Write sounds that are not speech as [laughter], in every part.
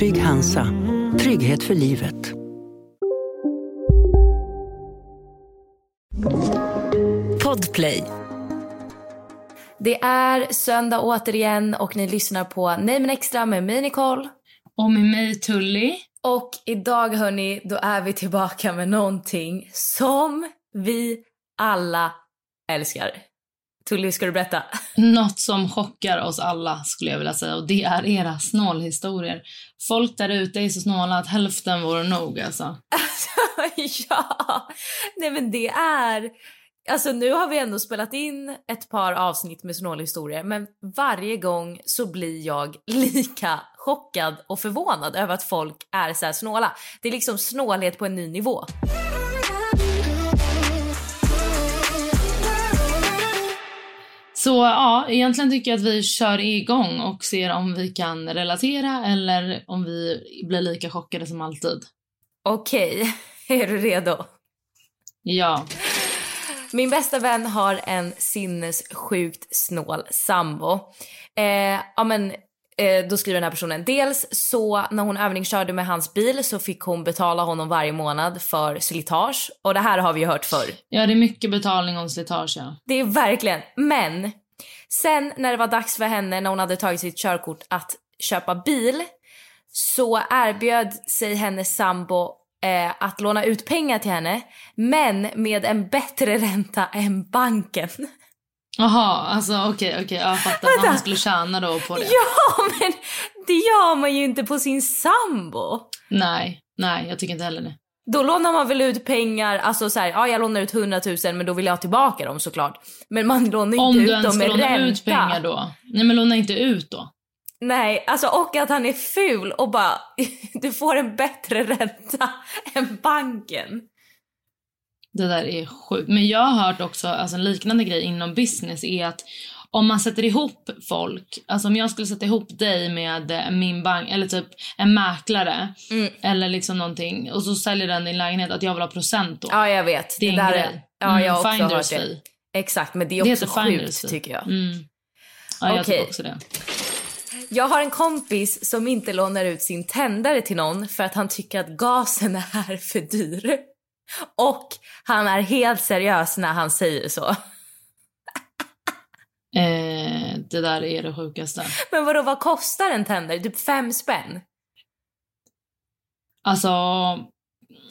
Trygg Hansa. Trygghet för livet. Podplay. Det är söndag återigen och ni lyssnar på Nej men extra med mig Nicole. Och med mig Tully. Och idag hörni, då är vi tillbaka med någonting som vi alla älskar. Tully, ska du berätta? Något som chockar oss alla skulle jag vilja säga och det är era snålhistorier. Folk där ute är så snåla att hälften vore nog alltså. [laughs] ja! Nej men det är... Alltså nu har vi ändå spelat in ett par avsnitt med snålhistorier men varje gång så blir jag [laughs] lika chockad och förvånad över att folk är så snåla. Det är liksom snålhet på en ny nivå. Så ja, egentligen tycker jag att vi kör igång och ser om vi kan relatera eller om vi blir lika chockade som alltid. Okej, [laughs] är du redo? Ja. Min bästa vän har en sinnessjukt snål sambo. Eh, ja men eh, då skriver den här personen. Dels så när hon övningskörde med hans bil så fick hon betala honom varje månad för slitage. Och det här har vi ju hört förr. Ja, det är mycket betalning om slitage ja. Det är verkligen, men sen när det var dags för henne när hon hade tagit sitt körkort att köpa bil så erbjöd sig hennes sambo eh, att låna ut pengar till henne men med en bättre ränta än banken. Jaha, alltså okej, okej, jag fattar vad han skulle tjäna då på det. Ja, men det gör man ju inte på sin sambo. Nej, nej, jag tycker inte heller det. Då lånar man väl ut pengar, alltså så här, ja jag lånar ut 100 000 men då vill jag ha tillbaka dem såklart. Men man lånar ju Om inte du ut ens dem ska med låna ränta. ut pengar då. Nej men låna inte ut då. Nej, alltså och att han är ful och bara [laughs] du får en bättre ränta än banken. Det där är sjukt. Men jag har hört också, alltså en liknande grej inom business är att om man sätter ihop folk, alltså om jag skulle sätta ihop dig med eh, min bank eller typ en mäklare Mm. eller liksom någonting och så säljer den din lägenhet att jag vill ha procent då. Ja, jag vet. det är en där grej. Ja, jag har också hört det. fee. Exakt, men det är Det också finders sjukt tycker jag. Mm. Ja, jag Okej. tycker också det. Jag har en kompis som inte lånar ut sin tändare till någon för att han tycker att gasen är för dyr. Och han är helt seriös när han säger så. Eh, det där är det sjukaste. Men vadå, vad kostar en tändare? Typ fem spänn? Alltså,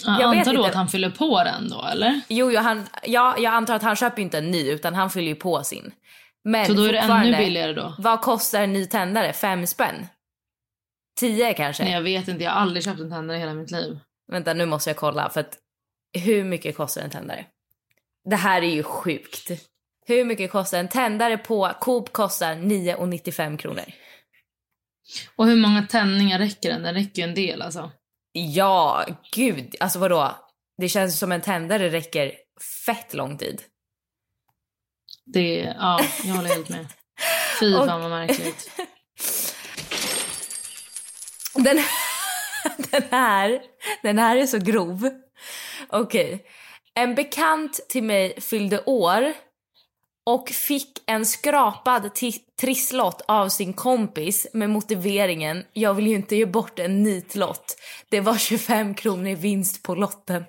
jag Jag antar då att han fyller på den då eller? Jo, jo han, ja, jag antar att han köper inte en ny utan han fyller ju på sin. Men Så då är det ännu billigare då? Vad kostar en ny tändare? Fem spänn? Tio kanske? Nej jag vet inte, jag har aldrig köpt en tändare i hela mitt liv. Vänta, nu måste jag kolla för att hur mycket kostar en tändare? Det här är ju sjukt. Hur mycket kostar en tändare på Coop kostar 9,95 kronor. Och hur många tändningar räcker den? Den räcker ju en del alltså. Ja, gud. Alltså vadå? Det känns som en tändare räcker fett lång tid. Det, ja, jag håller helt med. Fy [laughs] fan vad märkligt. [laughs] Den, [laughs] den, här, den här är så grov. Okej. En bekant till mig fyllde år och fick en skrapad trisslott av sin kompis med motiveringen jag vill ju inte ge bort en nitlott. Det var 25 kronor i vinst på lotten.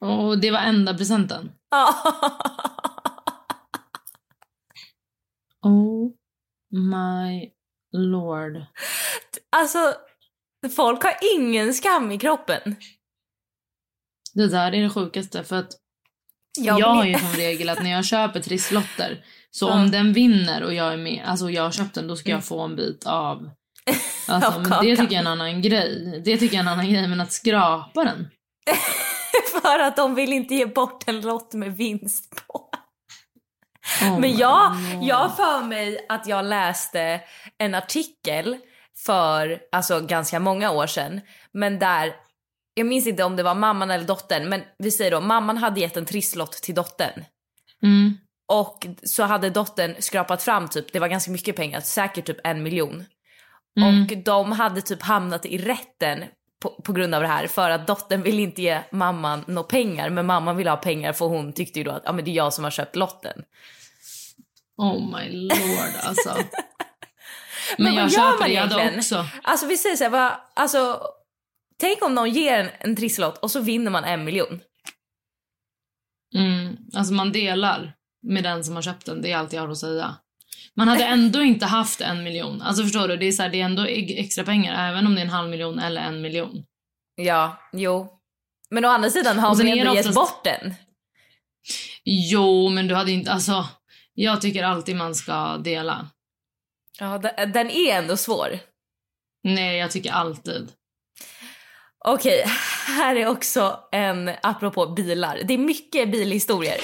Och det var enda presenten. [laughs] Oh my lord. alltså, folk har ingen skam i kroppen. Det där är det sjukaste för att Jag Jag har ju som regel att när jag köper trisslotter, så Ja. om den vinner och jag är med, alltså jag har köpt den, då ska jag få en bit av. [laughs] Alltså, men det tycker jag är en annan grej. Det tycker jag är en annan grej, men att skrapa den. [laughs] För att de vill inte ge bort en lott med vinst på. Oh Men jag, God. jag för mig att jag läste en artikel för alltså, ganska många år sedan. Men där, jag minns inte om det var mamman eller dottern, men vi säger då mamman hade gett en trisslott till dottern. Mm. Och så hade dottern skrapat fram typ, det var ganska mycket pengar, säkert typ en miljon. Mm. Och de hade typ hamnat i rätten på, på grund av det här för att dottern ville inte ge mamman några pengar men mamman ville ha pengar för hon tyckte ju då att ja, men det är jag som har köpt lotten. Oh my lord alltså. [laughs] Men Men, vad jag gör köper man egentligen? också. Alltså vi säger så här, vad, alltså tänk om någon ger en, en trisslott och så vinner man en miljon. Mm. Alltså man delar med den som har köpt den, det är allt jag har att säga. Man hade ändå inte haft en miljon. Alltså förstår du, det är, så här, det är ändå extra pengar även om det är en halv miljon eller en miljon. Ja, jo. Men å andra sidan har man ändå gett oftast- bort den. Jo, men du hade inte, alltså jag tycker alltid man ska dela. Ja, de- den är ändå svår. Nej, jag tycker alltid. Okej, här är också en, apropå bilar. Det är mycket bilhistorier.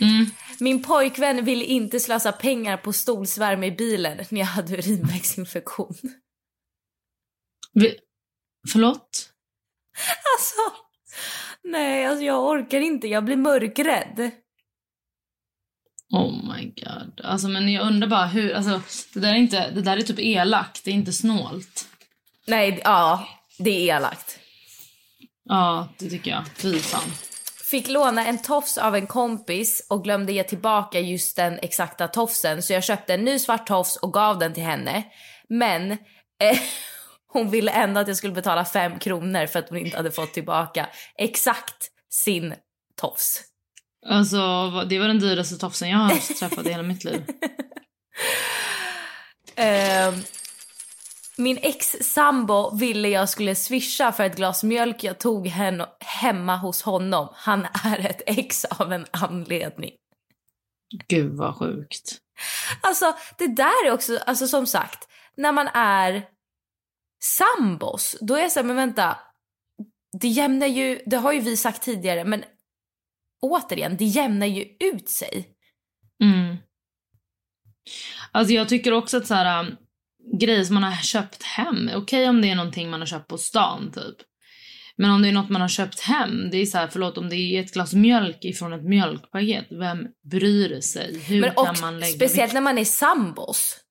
Mm. Min pojkvän ville inte slösa pengar på stolsvärme i bilen när jag hade urinvägsinfektion. Vi, förlåt? Alltså, nej, alltså jag orkar inte. Jag blir mörkrädd. Oh my god. Alltså men jag undrar bara hur, alltså det där är inte, det där är typ elakt, det är inte snålt. Nej, ja, det är elakt. Ja, det tycker jag. Fy fan. Fick låna en tofs av en kompis och glömde ge tillbaka just den exakta tofsen så jag köpte en ny svart tofs och gav den till henne. Men eh, [laughs] hon ville ändå att jag skulle betala fem kronor för att hon inte hade fått tillbaka exakt sin tofs. Alltså det var den dyraste tofsen jag har träffat i hela mitt liv. [laughs] Ehm, min ex-sambo ville jag skulle swisha för ett glas mjölk jag tog hen- hemma hos honom. Han är ett ex av en anledning. Gud vad sjukt. Alltså det där är också, alltså som sagt, när man är sambos, då är jag så här, men vänta, det jämnar ju, det har ju vi sagt tidigare, men återigen, det jämnar ju ut sig. Mm. Alltså jag tycker också att så här um, grejer som man har köpt hem, okej om det är någonting man har köpt på stan typ. Men om det är något man har köpt hem, det är så här, förlåt om det är ett glas mjölk ifrån ett mjölkpaket, vem bryr sig? Hur Men kan man lägga speciellt vikt? när man är sambos.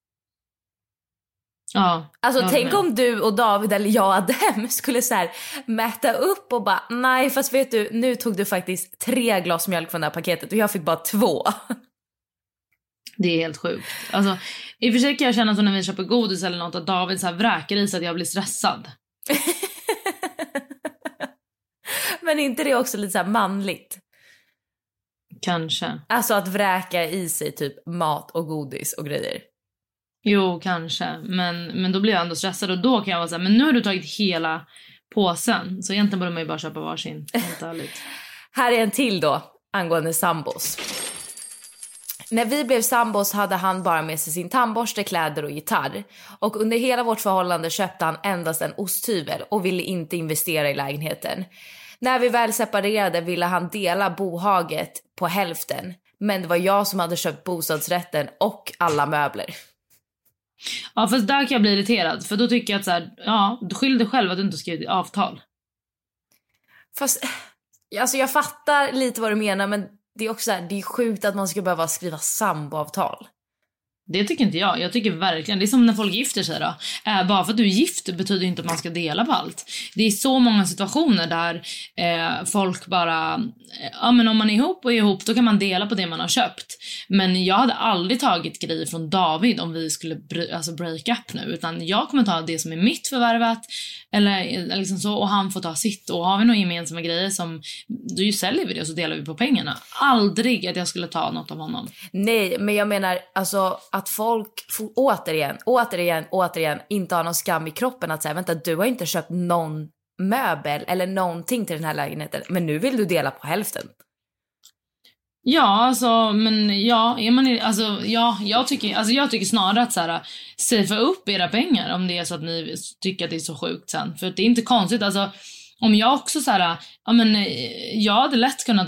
Ja, Alltså jag tänk med. om du och David eller jag och Adem [laughs] skulle så här mäta upp och bara nej fast vet du nu tog du faktiskt tre glas mjölk från det här paketet och jag fick bara två. Det är helt sjukt. Alltså, I och för sig kan jag känna så när vi köper godis eller något att David så här vräker i så att jag blir stressad. [laughs] Men är inte det också lite så manligt? Kanske. Alltså att vräka i sig typ mat och godis och grejer. Jo, kanske. Men, men då blir jag ändå stressad och då kan jag vara så här, men nu har du tagit hela påsen. Så egentligen borde man ju bara köpa varsin. Helt. [laughs] Här är en till då angående sambos. När vi blev sambos hade han bara med sig sin tandborste, kläder och gitarr. Och under hela vårt förhållande köpte han endast en osthyvel och ville inte investera i lägenheten. När vi väl separerade ville han dela bohaget på hälften. Men det var jag som hade köpt bostadsrätten och alla möbler. Ja, fast där kan jag bli irriterad. För då tycker jag att så här, ja, skyll dig själv att du inte skrivit avtal. Fast eh, alltså jag fattar lite vad du menar men det är också så här, det är sjukt att man ska behöva skriva samboavtal. Det tycker inte jag. Jag tycker verkligen, det är som när folk gifter sig då. Äh, bara för att du är gift betyder inte att man ska dela på allt. Det är så många situationer där eh, folk bara, eh, ja men om man är ihop och är ihop då kan man dela på det man har köpt. Men jag hade aldrig tagit grejer från David om vi skulle bry, alltså break up nu. Utan jag kommer ta det som är mitt förvärvat eller, eller liksom så och han får ta sitt. Och har vi några gemensamma grejer som, då säljer vi det och så delar vi på pengarna. Aldrig att jag skulle ta något av honom. Nej, men jag menar alltså att folk återigen, återigen, återigen inte har någon skam i kroppen att säga vänta du har inte köpt någon möbel eller någonting till den här lägenheten men nu vill du dela på hälften. Ja, alltså, men ja, är man, alltså, ja, jag tycker, alltså, jag tycker snarare att så här, safea upp era pengar om det är så att ni tycker att det är så sjukt sen. För det är inte konstigt, alltså, om jag också så här, ja men, eh, jag hade lätt kunnat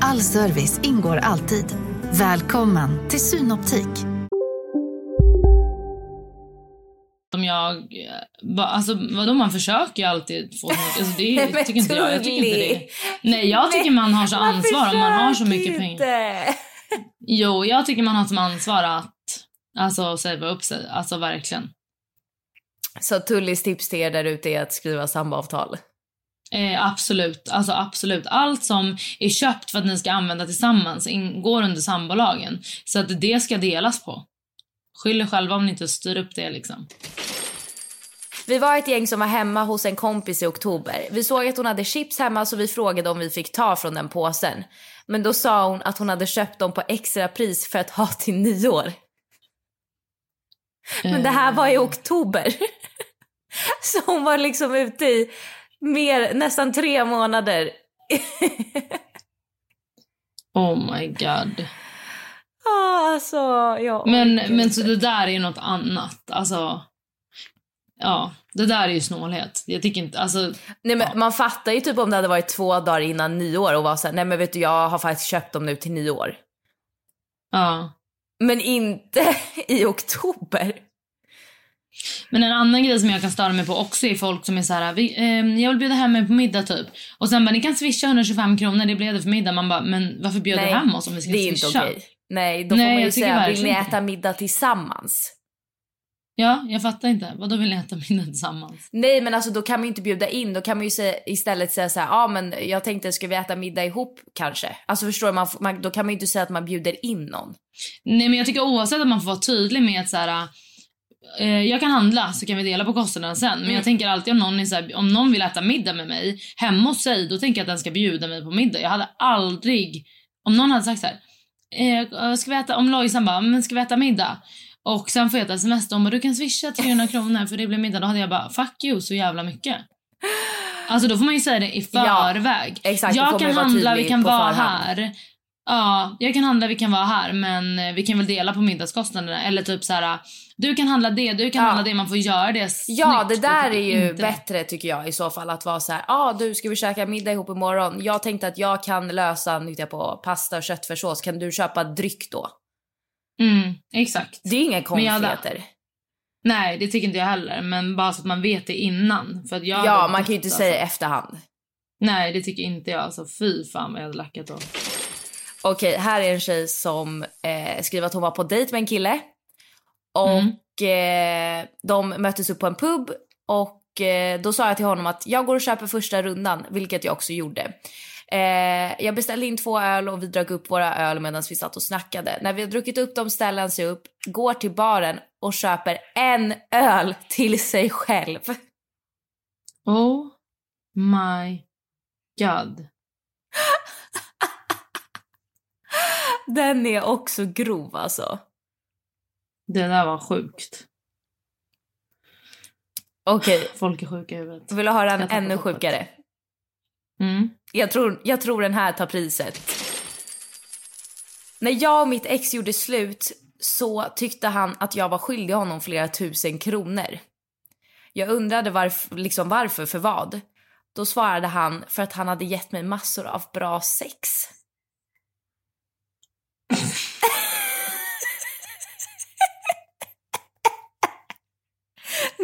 All service ingår alltid. Välkommen till Synoptik. Om jag, alltså vadå man försöker ju alltid få alltså, det [laughs] men tycker inte jag, jag tycker inte det. Nej jag tycker man har så ansvar om man har så mycket pengar. Jo, jag tycker man har som ansvar att alltså savea upp sig, alltså verkligen. Så Tullys tips till er där ute är att skriva samboavtal. Eh, absolut, alltså absolut. Allt som är köpt för att ni ska använda tillsammans ingår under sambolagen. Så att det ska delas på. Skyll er själva om ni inte styr upp det liksom. Vi var ett gäng som var hemma hos en kompis i oktober. Vi såg att hon hade chips hemma så vi frågade om vi fick ta från den påsen. Men då sa hon att hon hade köpt dem på extra pris för att ha till nyår. Men det här var i oktober. [laughs] Så hon var liksom ute i mer, nästan tre månader. [laughs] Oh my god. Ah, alltså, ja. Men, men så det där är ju något annat. Alltså, ja, det där är ju snålhet. Jag tycker inte, alltså, Nej, men Man fattar ju typ om det hade varit två dagar innan nyår och var så här, nej men vet du jag har faktiskt köpt dem nu till nyår. ja. Men inte [laughs] i oktober. Men en annan grej som jag kan störa mig på också är folk som är så här, vi, eh, jag vill bjuda hem er på middag typ. Och sen bara, ni kan swisha 125 kronor, det blev det för middag. Man bara, men varför bjöd du Nej, hem oss om vi ska det är inte swisha? okej. Nej, då Nej, får man ju säga, vill ni inte. äta middag tillsammans? Ja, jag fattar inte. Vad då vill ni äta middag tillsammans? Nej men alltså då kan man inte bjuda in, då kan man ju säga, istället säga så här, ja ah, men jag tänkte ska vi äta middag ihop kanske? Alltså förstår du, man, man, då kan man ju inte säga att man bjuder in någon. Nej men jag tycker oavsett att man får vara tydlig med att så här, jag kan handla så kan vi dela på kostnaderna sen. Men Mm. jag tänker alltid om någon, här, om någon vill äta middag med mig hemma hos sig, då tänker jag att den ska bjuda mig på middag. Jag hade aldrig, om någon hade sagt så här, eh, ska vi äta, om Lojsan bara, men ska vi äta middag? Och sen får jag ett sms om att du kan swisha 300 kronor för det blir middag. Då hade jag bara, fuck you så jävla mycket. Alltså då får man ju säga det i Ja, förväg. exakt, då jag kan handla, vi kan vara här. Ja, jag kan handla, vi kan vara här, men eh, vi kan väl dela på middagskostnaderna. Eller typ så här, du kan handla det, du kan Ja. handla det. Man får göra det Ja, snyggt. det där är ju inte- bättre tycker jag i så fall att vara så här, ja ah, du ska vi käka middag ihop imorgon? Jag tänkte att jag kan lösa, nu jag på pasta och köttfärssås, kan du köpa dryck då? Mm, exakt. Det är inga konstigheter. Nej, det tycker inte jag heller. Men bara så att man vet det innan. För att jag Ja, man kan ju inte säga i alltså. efterhand. Nej, det tycker inte jag. Alltså fy fan vad jag hade lackat då. Okej, här är en tjej som eh, skriver att hon var på dejt med en kille. Och eh, de möttes upp på en pub och eh, då sa jag till honom att jag går och köper första rundan, vilket jag också gjorde. Eh, jag beställde in två öl och vi drack upp våra öl medan vi satt och snackade. När vi har druckit upp dem ställer han sig upp, går till baren och köper en öl till sig själv. Oh my god. Den är också grov alltså. Det där var sjukt. Okej, Folk är sjuka i huvudet. vill du höra en ännu sjukare? Mm. Jag tror, jag tror den här tar priset. När jag och mitt ex gjorde slut så tyckte han att jag var skyldig honom flera tusen kronor. Jag undrade varför, liksom varför, för vad? Då svarade han för att han hade gett mig massor av bra sex.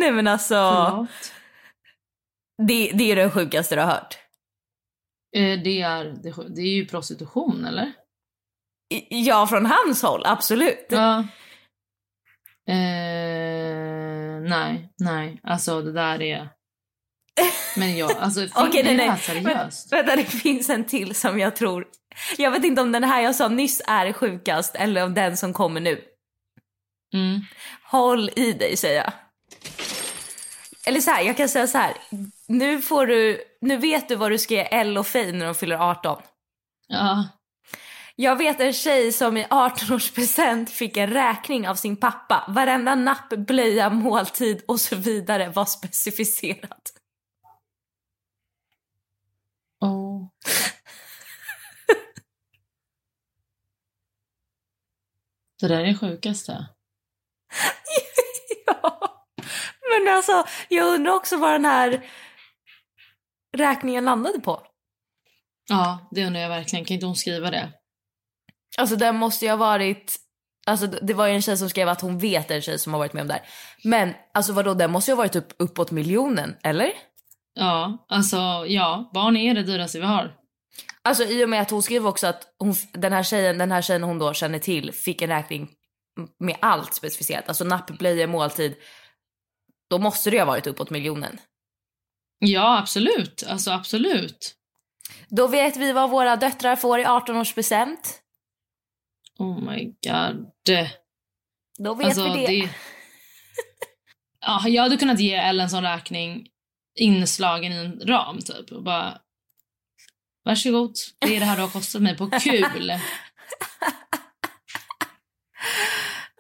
Nej men alltså, Förlåt. det, det är det sjukaste du har hört. Eh, Det är, det, är ju prostitution, eller? Ja, från hans håll, absolut. Ja. Eh, nej, nej. Alltså det där är... Men jag, alltså [laughs] Okej, nej, nej. seriöst. Vänta, det finns en till som jag tror... Jag vet inte om den här jag sa nyss är sjukast eller om den som kommer nu. Mm. Håll i dig säger jag. Eller så här, jag kan säga så här. Nu får du, nu vet du vad du ska ge Elle och Faye när de fyller 18. Ja. Jag vet en tjej som i 18-årspresent fick en räkning av sin pappa. Varenda napp, blöja, måltid och så vidare var specificerat. Oh. [laughs] Det där är det sjukaste. ja. Men alltså, jag undrar också vad den här räkningen landade på. Ja, det undrar jag verkligen. Kan inte hon skriva det? Alltså den måste ju ha varit... Alltså det var ju en tjej som skrev att hon vet en tjej som har varit med om det här. Men alltså vadå, den måste ju ha varit upp, uppåt miljonen, eller? Ja, alltså ja. Barn är det dyraste vi har. Alltså i och med att hon skrev också att hon, den, här tjejen, den här tjejen hon då känner till fick en räkning med allt specificerat. Alltså napp, blöjor, måltid. Då måste det ju ha varit uppåt miljonen. Ja, absolut. Alltså absolut. Då vet vi vad våra döttrar får i 18-årspresent. Oh my god. Då vet Alltså, vi det. [laughs] Ja, jag hade kunnat ge Ellen en sån räkning inslagen i en ram typ. Och bara... Varsågod. Det är det här du har kostat mig på kul. [laughs]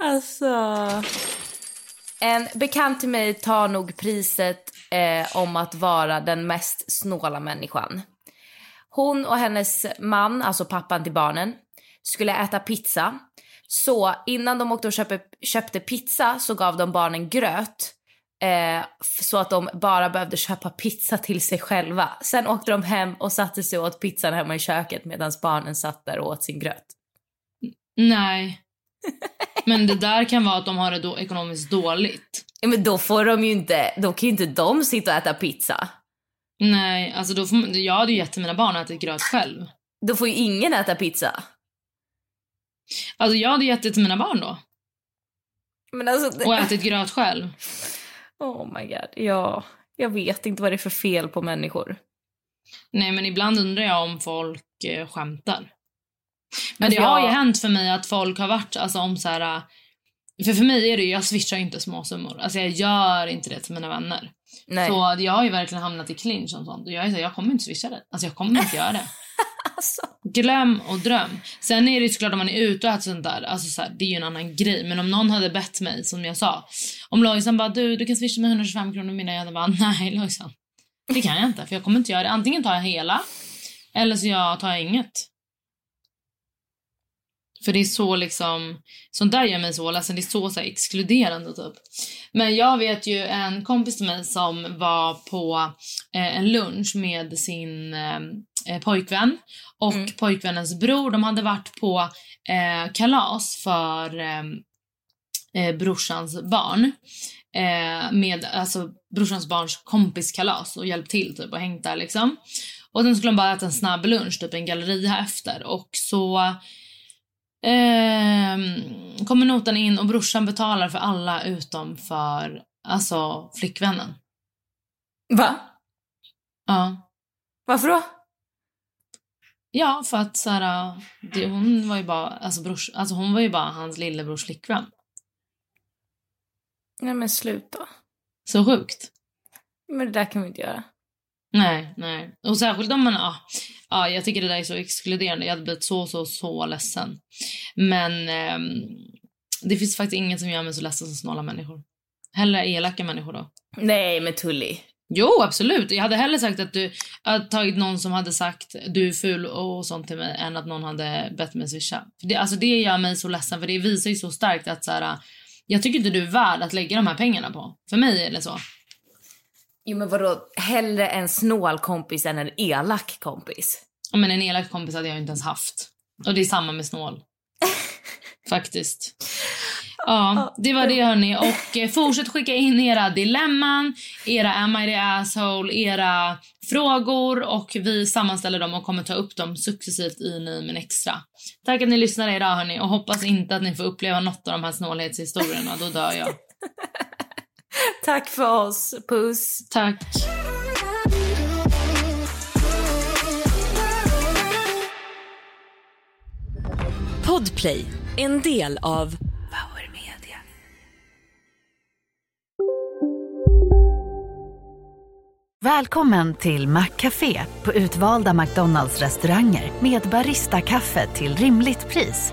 Alltså... En bekant till mig tar nog priset eh, om att vara den mest snåla människan. Hon och hennes man, alltså pappan till barnen, skulle äta pizza. Så innan de åkte och köpte, köpte pizza så gav de barnen gröt. Eh, så att de bara behövde köpa pizza till sig själva. Sen åkte de hem och satte sig och åt pizzan hemma i köket medan barnen satt där och åt sin gröt. Nej. Men det där kan vara att de har det då ekonomiskt dåligt. Ja, men då får de ju inte, då kan ju inte de sitta och äta pizza. Nej, alltså då får jag hade ju gett till mina barn att äta gröt själv. Då får ju ingen äta pizza. Alltså jag hade gett det till mina barn då. Men alltså... det- Och ätit gröt själv. Oh my god, ja. Jag vet inte vad det är för fel på människor. Nej, men ibland undrar jag om folk eh, skämtar. Men Alltså, det har ju hänt för mig att folk har varit, alltså om så här... För för mig är det ju, jag switchar inte småsummor. Alltså jag gör inte det till mina vänner. Nej. Så jag har ju verkligen hamnat i clinch och sånt. Och jag är så här, jag kommer inte swisha det. Alltså jag kommer inte göra det. [laughs] Alltså. Glöm och dröm. Sen är det såklart om man är ute och äter sånt där, alltså så här, det är ju en annan grej. Men om någon hade bett mig, som jag sa. Om Lojsan bara, du, du kan swisha mig 125 kronor middag. Jag hade bara, [laughs] nej Lojsan. Det kan jag inte, för jag kommer inte göra det. Antingen tar jag hela, eller så jag tar jag inget. För det är så liksom, sånt där gör mig så ledsen. Det är så, så exkluderande typ. Men jag vet ju en kompis till mig som var på eh, en lunch med sin eh, eh, pojkvän och pojkvännens bror. De hade varit på eh, kalas för eh, eh, brorsans barn. Eh, med alltså brorsans barns kompiskalas och hjälpt till typ och hängt där liksom. Och sen skulle de bara äta en snabb lunch, typ en galleria efter och så Ehm, kommer notan in och brorsan betalar för alla utom för alltså flickvännen. Va? Ja. Varför då? Ja, för att så här, det, hon var ju bara alltså, brors, alltså hon var ju bara hans lillebrors flickvän. Nej men sluta. Så sjukt. Men det där kan vi inte göra. Nej, nej. Och särskilt om man, ja, ja, jag tycker det där är så exkluderande. Jag hade blivit så, så, så ledsen. Men ehm, det finns faktiskt inget som gör mig så ledsen som snåla människor. Hellre elaka människor då. Nej men Tully. Jo, absolut. Jag hade hellre sagt att du hade tagit någon som hade sagt du är ful och sånt till mig än att någon hade bett mig swisha. Det, alltså det gör mig så ledsen för det visar ju så starkt att så här, jag tycker inte du är värd att lägga de här pengarna på. För mig är det så. Jo men vadå, hellre en snål kompis än en elak kompis? Ja, Men en elak kompis hade jag inte ens haft. Och det är samma med snål. [laughs] Faktiskt. Ja, det var det hörni. Och eh, fortsätt skicka in era dilemman, era am I the asshole, era frågor och vi sammanställer dem och kommer ta upp dem successivt i Ny men extra. Tack att ni lyssnade idag hörni och hoppas inte att ni får uppleva något av de här snålhetshistorierna, då dör jag. [laughs] [laughs] Tack för oss. Puss. Tack. Podplay, en del av Power Media. Välkommen till Maccafé på utvalda McDonalds restauranger med Baristakaffe till rimligt pris.